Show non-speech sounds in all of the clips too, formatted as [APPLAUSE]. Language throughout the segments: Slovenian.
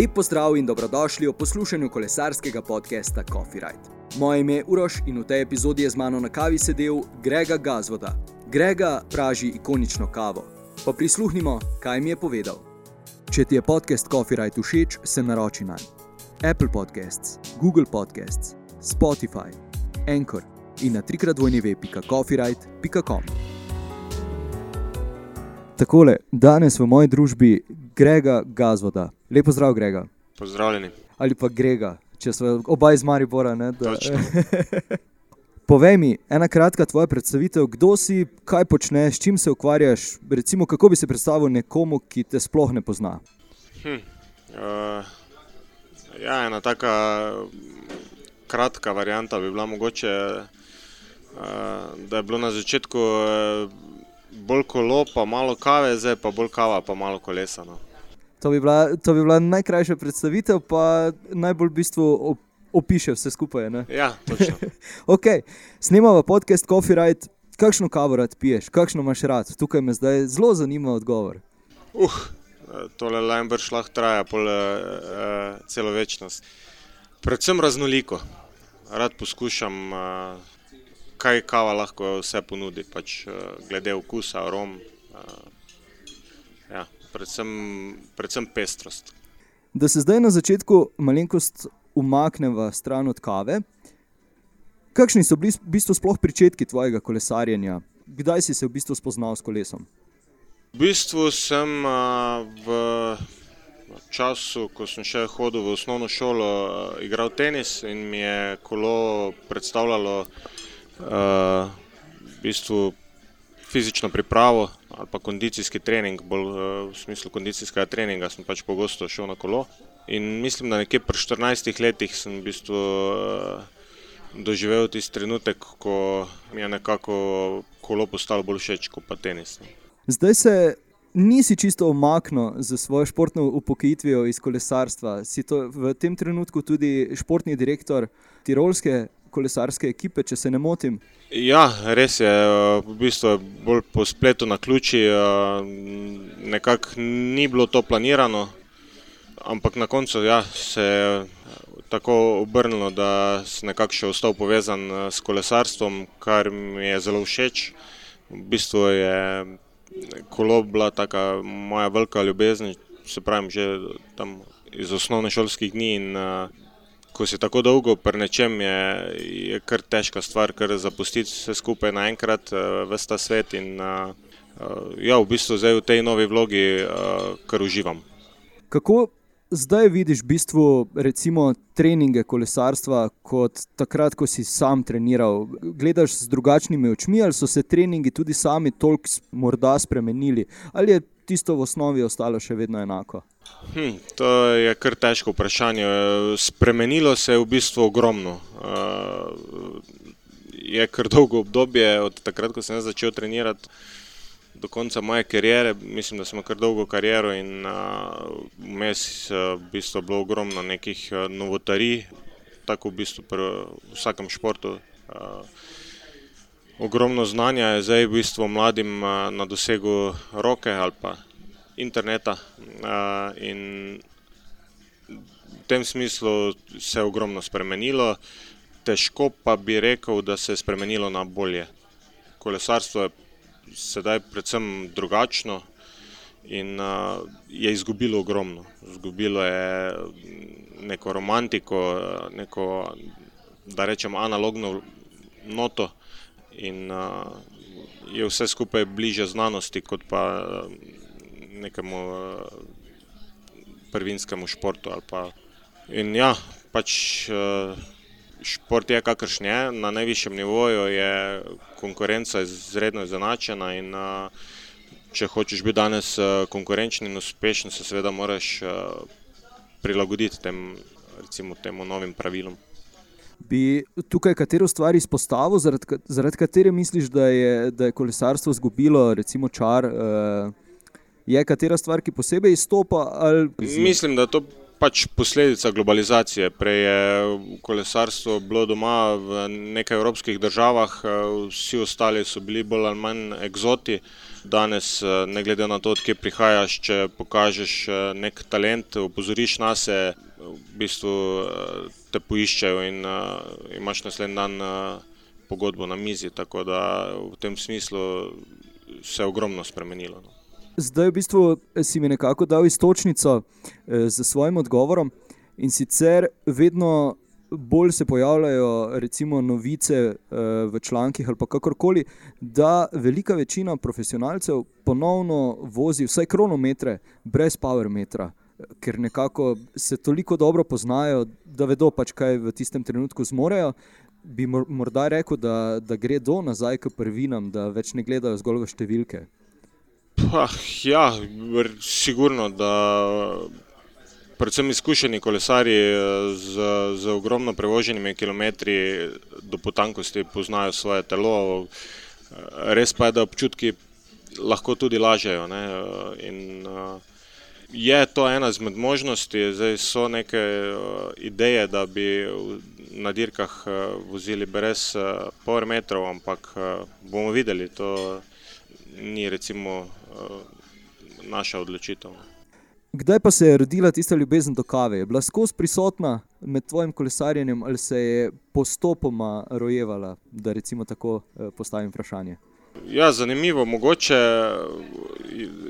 Lep pozdrav in dobrodošli v poslušanju kolesarskega podcasta Coffee Ride. Moje ime je Uroš in v tej epizodi je z mano na kavi sedel Grega Gazvoda. Grega praži ikonično kavo. Pa prisluhnimo, kaj mi je povedal. Če ti je podcast Coffee Ride všeč, se naroči na Apple Podcasts, Google Podcasts, Spotify, Anchor in na trikrat dvojni web.coffeeride.com. Takole, danes v moji družbi Grega Gazvoda. Lepo zdrav, Grega. Pozdravljeni. Ali pa Grega, če smo oba iz Maribora. Ne, da... [LAUGHS] Povej mi, ena kratka tvoja predstavitev, kdo si, kaj počneš, s čim se ukvarjaš, recimo, kako bi se predstavil nekomu, ki te sploh ne pozna. Hm. Uh, ja, ena taka kratka varianta bi bila mogoče, uh, da je bilo na začetku uh, bolj kolo, pa malo kave, zdaj pa bolj kava, pa malo kolesa. No. To bi bila, to bi bila najkrajša predstavitev, pa najbolj v bistvu op- opiše vse skupaj. Ne? Ja, točno. [LAUGHS] Ok, snemamo podcast Coffee Ride. Kakšno kavo rad piješ, kakšno imaš rad? Tukaj me zdaj zelo zanima odgovor. Uh, tole Lamberš lahko traja pol, uh, celo večnost. Predvsem raznoliko. Rad poskušam, uh, kaj kava lahko vse ponudi, pač, uh, glede okusa, arom. Uh, predvsem, predvsem pestrost. Da se zdaj na začetku malenkost umakneva stran od kave. Kakšni so bili v bistvu sploh začetki tvojega kolesarjenja? Kdaj si se v bistvu spoznal s kolesom? V bistvu sem a, v času, ko sem še hodil v osnovno šolo, a, igral tenis in mi je kolo predstavljalo a, v bistvu fizično pripravo ali pa kondicijski trening, bolj a, v smislu kondicijskega treninga sem pač pogosto šel na kolo. In mislim, da nekje pri 14 letih sem v bistvu a, doživel tisti trenutek, ko mi je nekako kolo postalo bolj všeč kot pa tenis. no. Zdaj se nisi čisto omaknil za svojo športno upokojitvijo iz kolesarstva. Si to v tem trenutku tudi športni direktor tirolske kolesarske ekipe, če se ne motim. Ja, res je, eh, v bistvu je bolj po spletu na ključi, eh, nekako ni bilo to planirano, ampak na koncu ja, se je tako obrnilo, da sem nekako še ostal povezan eh, s kolesarstvom, kar mi je zelo všeč. V bistvu je kolo bila taka moja velika ljubezen, se pravim, že tam iz osnovne šolskih dni in uh, ko si tako dolgo pri nečem, je, je kar težka stvar, kar zapustiti vse skupaj naenkrat, uh, ves ta svet in uh, ja, v bistvu zdaj v tej novi vlogi uh, kar uživam. Kako zdaj vidiš v bistvu recimo, treninge kolesarstva kot takrat, ko si sam treniral? Gledaš z drugačnimi očmi ali so se treningi tudi sami toliko morda spremenili? Ali je tisto v osnovi ostalo še vedno enako? Hm, to je kar težko vprašanje. Spremenilo se je v bistvu ogromno. Uh, je kar dolgo obdobje od takrat, ko sem začel trenirati. Do konca moje kariere, mislim, da imel kar dolgo kariero in uh, vmes uh, v bistvu je bilo ogromno nekih uh, novotarij, tako v bistvu pri vsakem športu. Uh, ogromno znanja je zdaj v bistvu mladim na dosegu roke ali pa interneta. In v tem smislu se je ogromno spremenilo, težko pa bi rekel, da se je spremenilo na bolje. Kolesarstvo je sedaj predvsem drugačno in uh, je izgubilo ogromno. Izgubilo je neko romantiko, neko, da rečem, analogno noto in uh, je vse skupaj bliže znanosti kot pa nekemu uh, prvinskemu športu. Pa. In ja, pač uh, šport je kakršen je, na najvišjem nivoju je konkurenca izredno izenačena in uh, če hočeš biti danes uh, konkurenčen in uspešen, se seveda moraš uh, prilagoditi tem, recimo, temu novim pravilom. Bi tukaj katero stvar izpostavil, zaradi, zaradi katere misliš, da je, da je kolesarstvo izgubilo recimo čar? Uh, je katera stvar, ki posebej izstopa? Ali... Mislim, da je to pač posledica globalizacije. Prej je kolesarstvo bilo doma v nekaj evropskih državah, vsi ostali so bili bolj ali manj eksoti. Danes, ne glede na to, odkje prihajaš, če pokažeš nek talent, opozoriš na se, v bistvu te poiščejo in imaš naslednji dan pogodbo na mizi. Tako da v tem smislu se je ogromno spremenilo. No. Zdaj, v bistvu, si mi nekako dal istočnico eh, z svojim odgovorom, in sicer vedno bolj se pojavljajo recimo, novice eh, v člankih ali kakorkoli, da velika večina profesionalcev ponovno vozi vsaj kronometre brez powermetra. Ker nekako se toliko dobro poznajo, da vedo, pač, kaj v tistem trenutku zmorejo. Bi morda rekel, da, da gre do nazaj k prvinam, da več ne gledajo zgolj v številke. Pa, ja, sigurno, da predvsem izkušeni kolesari z, z ogromno prevoženimi kilometri do potankosti poznajo svoje telo. Res pa je, da občutki lahko tudi lažejo. Ne? In je to ena izmed možnosti, zdaj so neke ideje, da bi na dirkah vozili brez power metrov, ampak bomo videli, to ni recimo naša odločitev. Kdaj pa se je rodila tista ljubezen do kave? Je bila skozi prisotna med tvojim kolesarjenjem ali se je postopoma rojevala, da recimo tako eh, postavim vprašanje? Ja, zanimivo, mogoče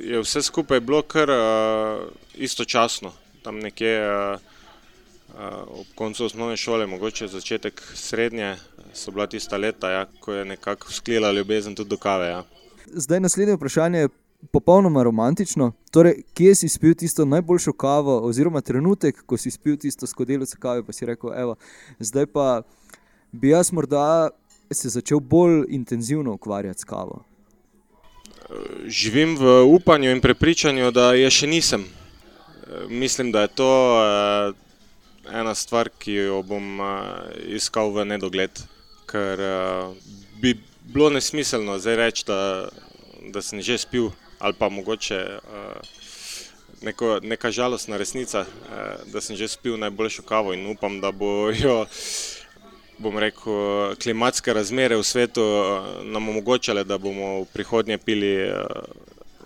je vse skupaj bilo kar uh, istočasno. Tam nekje uh, ob koncu osnovne šole, mogoče začetek srednje, so bila tista leta, ja, ko je nekako sklila ljubezen tudi do kave. Ja. Zdaj naslednje vprašanje je popolnoma romantično. Torej, kje si spil tisto najboljšo kavo, oziroma trenutek, ko si spil tisto skodelico kave, pa si rekel, evo, zdaj pa bi jaz morda se začel bolj intenzivno ukvarjati s kavo. Živim v upanju in prepričanju, da je še nisem. Mislim, da je to eh, ena stvar, ki jo bom eh, iskal v nedogled, ker eh, bi bilo nesmiselno zdaj reči, da, da sem že spil, ali pa mogoče uh, neko, neka žalostna resnica, uh, da sem že spil najboljšo kavo in upam, da bojo. Bom rekel, klimatske razmere v svetu nam omogočale, da bomo v prihodnje pili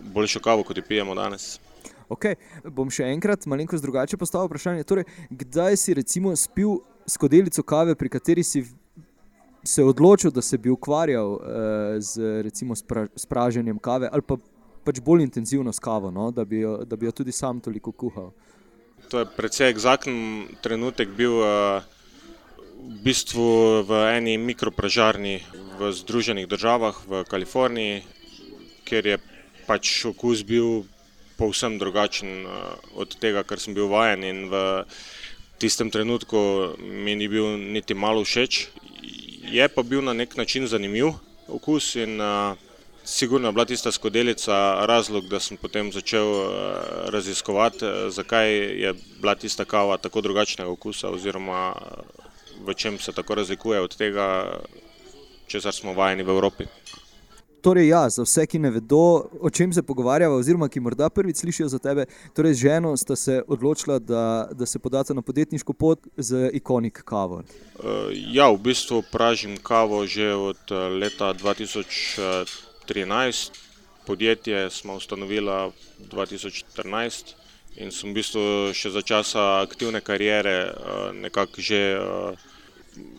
boljšo kavo, kot jo pijemo danes. Ok, bom še enkrat malenkost drugače postavil vprašanje. Torej, kdaj si recimo spil skodelico kave, pri kateri si se odločil, da se bi ukvarjal uh, z recimo spraženjem kave ali pa pač bolj intenzivno s kavo, no? da, bi jo, da bi jo tudi sam toliko kuhal. To je precej eksakten trenutek bil uh, v bistvu v eni mikropražarni v Združenih državah v Kaliforniji, kjer je pač okus bil povsem drugačen uh, od tega, kar sem bil vajen in v tistem trenutku mi ni bil niti malo všeč je pa bil na nek način zanimiv okus in uh, sigurno je bila tista skodelica razlog, da sem potem začel uh, raziskovati, uh, zakaj je bila tista kava tako drugačnega okusa oziroma v čem se tako razlikuje od tega, česar smo vajeni v Evropi. Torej, ja, za vse, ki ne vedo, o čem se pogovarjava, oziroma ki morda prvič slišijo za tebe, torej z ženo sta se odločila, da, da se podata na podjetniško pot z ikonik kavo. Uh, ja, v bistvu pražim kavo že od eh, leta 2013. Podjetje smo ustanovili 2014 in sem v bistvu še za časa aktivne kariere nekako že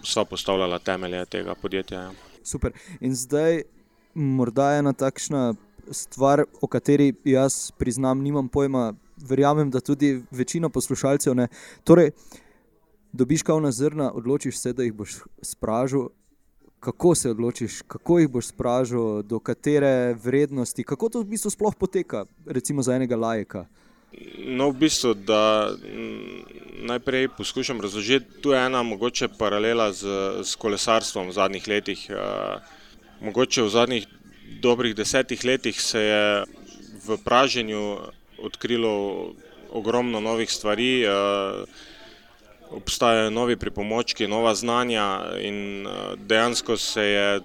sva postavljala temelje tega podjetja. Ja. Super. In zdaj morda ena takšna stvar, o kateri jaz priznam, nimam pojma, verjamem, da tudi večina poslušalcev ne. Torej, dobiš kavna zrna, odločiš se, da jih boš spražil. Kako se odločiš, kako jih boš spražil, do katere vrednosti, kako to v bistvu sploh poteka, recimo za enega lajka? No, v bistvu, da najprej poskušam razložiti, tu je ena mogoče paralela z, z kolesarstvom v zadnjih letih. Uh, Mogoče v zadnjih dobrih desetih letih se je v praženju odkrilo ogromno novih stvari, eh, obstajajo novi pripomočki, nova znanja in eh, dejansko se je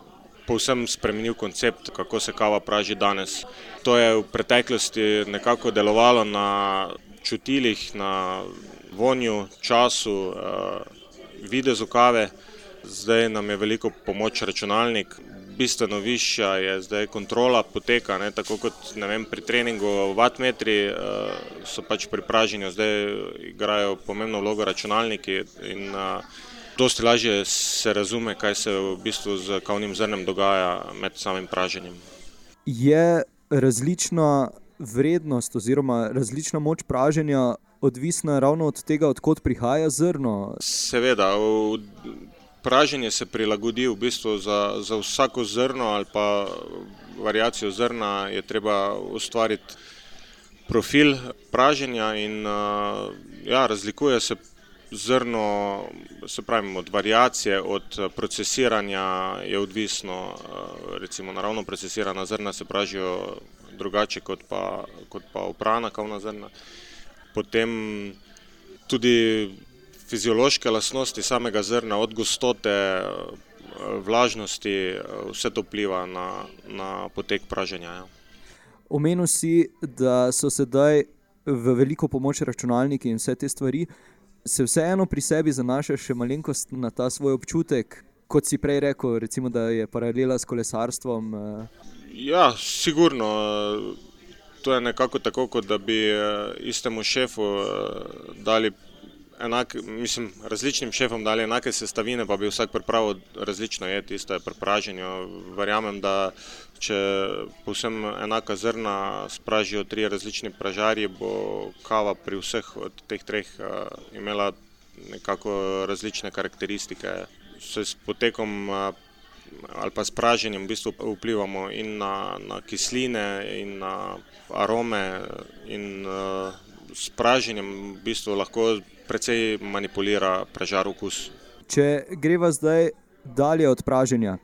povsem spremenil koncept, kako se kava praži danes. To je v preteklosti nekako delovalo na čutilih, na vonju, času, videzu kave. Zdaj nam je veliko pomoč računalnik, bistveno višja je zdaj kontrola poteka, ne, tako kot vem, pri treningu vatmetri so pač pri praženju, zdaj igrajo pomembno vlogo računalniki in dosti lažje se razume, kaj se v bistvu z kavnim zrnem dogaja med samim praženjem. Je različna vrednost oziroma različna moč praženja odvisna ravno od tega, odkot prihaja zrno? Seveda, praženje se prilagodi v bistvu za, za vsako zrno ali pa variacijo zrna je treba ustvariti profil praženja in ja, razlikuje se zrno, se pravi od variacije, od procesiranja je odvisno, recimo naravno procesirana zrna se pražijo drugače kot pa, kot pa oprana kavna zrna. Potem tudi fiziološke lastnosti samega zrna, od gostote, vlažnosti, vse to vpliva na, na potek praženja, ja. Omenil si, da so sedaj v veliko pomoč računalniki in vse te stvari. Se vseeno pri sebi zanašaš še malenkost na ta svoj občutek, kot si prej rekel, recimo, da je paralela s kolesarstvom? Ja, sigurno. To je nekako tako, kot da bi istemu šefu dali enak, mislim, različnim šefom dali enake sestavine, pa bi vsak pripravil različno jed, isto je pri praženju. Verjamem, da če povsem enaka zrna spražijo trije različni pražarji, bo kava pri vseh od teh treh imela nekako različne karakteristike. Saj s potekom ali pa s praženjem v bistvu vplivamo in na, na kisline in na arome in s praženjem v bistvu lahko precej manipulira pražar okus. Če greva zdaj dalje od praženja,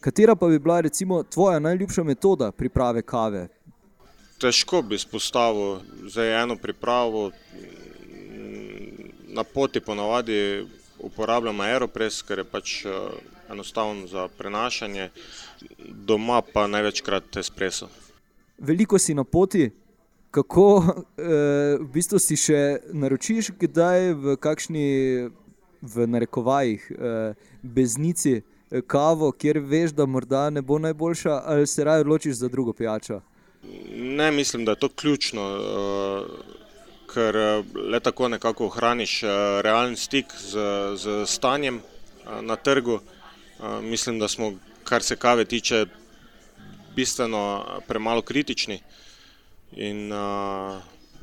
katera pa bi bila recimo tvoja najljubša metoda priprave kave? Težko bi izpostavil zdaj eno pripravo. Na poti ponavadi uporabljam Aeropress, ker je pač enostaven za prenašanje, doma pa največkrat espresso. Veliko si na poti, kako v bistvu si še naročiš kdaj v kakšni, v narekovajih, beznici kavo, kjer veš, da morda ne bo najboljša, ali se raje odločiš za drugo pijačo? Ne, mislim, da je to ključno, ker le tako nekako ohraniš realen stik s, s stanjem na trgu. Mislim, da smo, kar se kave tiče, bistveno premalo kritični. In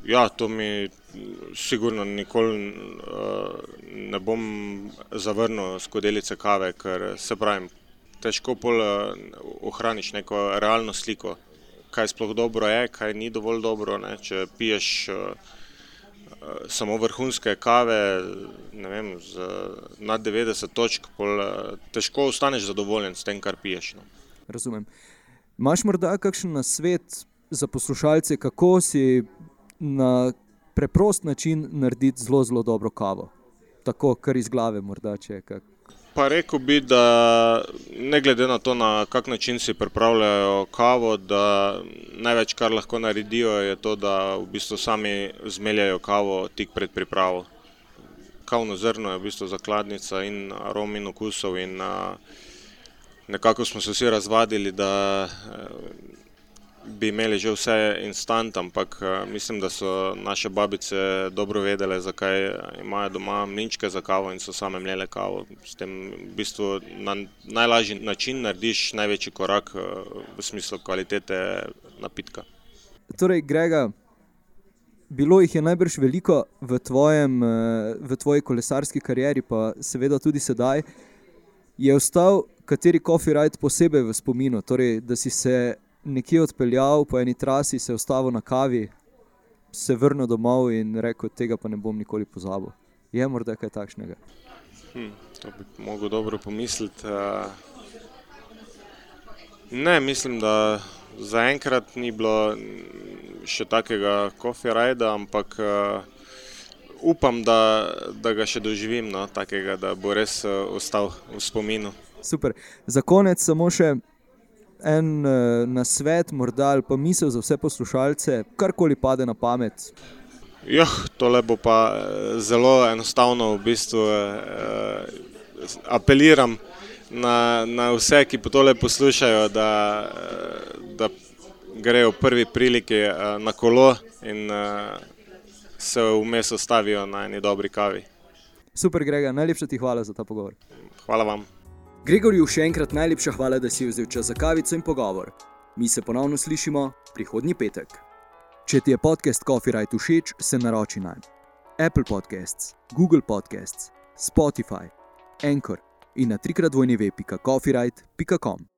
ja, to mi sigurno nikoli ne bom zavrnil skodelice kave, ker saj pravim, težko pol ohraniš neko realno sliko, kaj sploh dobro je, kaj ni dovolj dobro, ne, če piješ samo vrhunske kave, ne vem, z nad devetdeset točk, pol težko ostaneš zadovoljen s tem, kar piješ, no. Razumem. Imaš morda kakšen nasvet za poslušalce, kako si na preprost način narediti zelo, zelo dobro kavo? Tako kar iz glave morda, če je kak. Pa rekel bi, da ne glede na to, na kak način si pripravljajo kavo, da največ, kar lahko naredijo, je to, da v bistvu sami zmeljejo kavo tik pred pripravo. Kavno zrno je v bistvu zakladnica in arom in okusov in nekako smo se vsi razvadili, da bi imeli že vse instant, ampak mislim, da so naše babice dobro vedele, zakaj imajo doma mlinčke za kavo in so same mlele kavo. S tem v bistvu na najlažji način narediš največji korak v smislu kvalitete napitka. Torej, Grega, bilo jih je najbrž veliko v tvojem, v tvoji kolesarski karieri pa seveda tudi sedaj. Je ostal kateri coffee ride posebej v spominu, torej da si se nekje odpeljal po eni trasi, se ustavil na kavi, se vrnil domov in rekel: "Tega pa ne bom nikoli pozabil." Je morda kaj takšnega? to bi mogel dobro pomisliti, Ne, mislim, da zaenkrat ni bilo še takega rida, ampak upam, da, da ga še doživim, no, takega, da bo res ostal v spominu. Super. Za konec samo še en nasvet morda ali pa misel za vse poslušalce, karkoli pade na pamet. Ja, tole bo pa eh, zelo enostavno. V bistvu eh, apeliram na, na vse, ki tole poslušajo, da, eh, da grejo v prvi priliki eh, na kolo in eh, se vmes ostavijo na eni dobri kavi. Super, Grega, najlepša ti hvala za ta pogovor. Hvala vam. Gregorju še enkrat najlepša hvala, da si vzel čas za kavico in pogovor. Mi se ponovno slišimo prihodnji petek. Če ti je podcast Coffee Right všeč, se naroči na Apple Podcasts, Google Podcasts, Spotify, Anchor in na trikrat vojni web.coffeeright.com.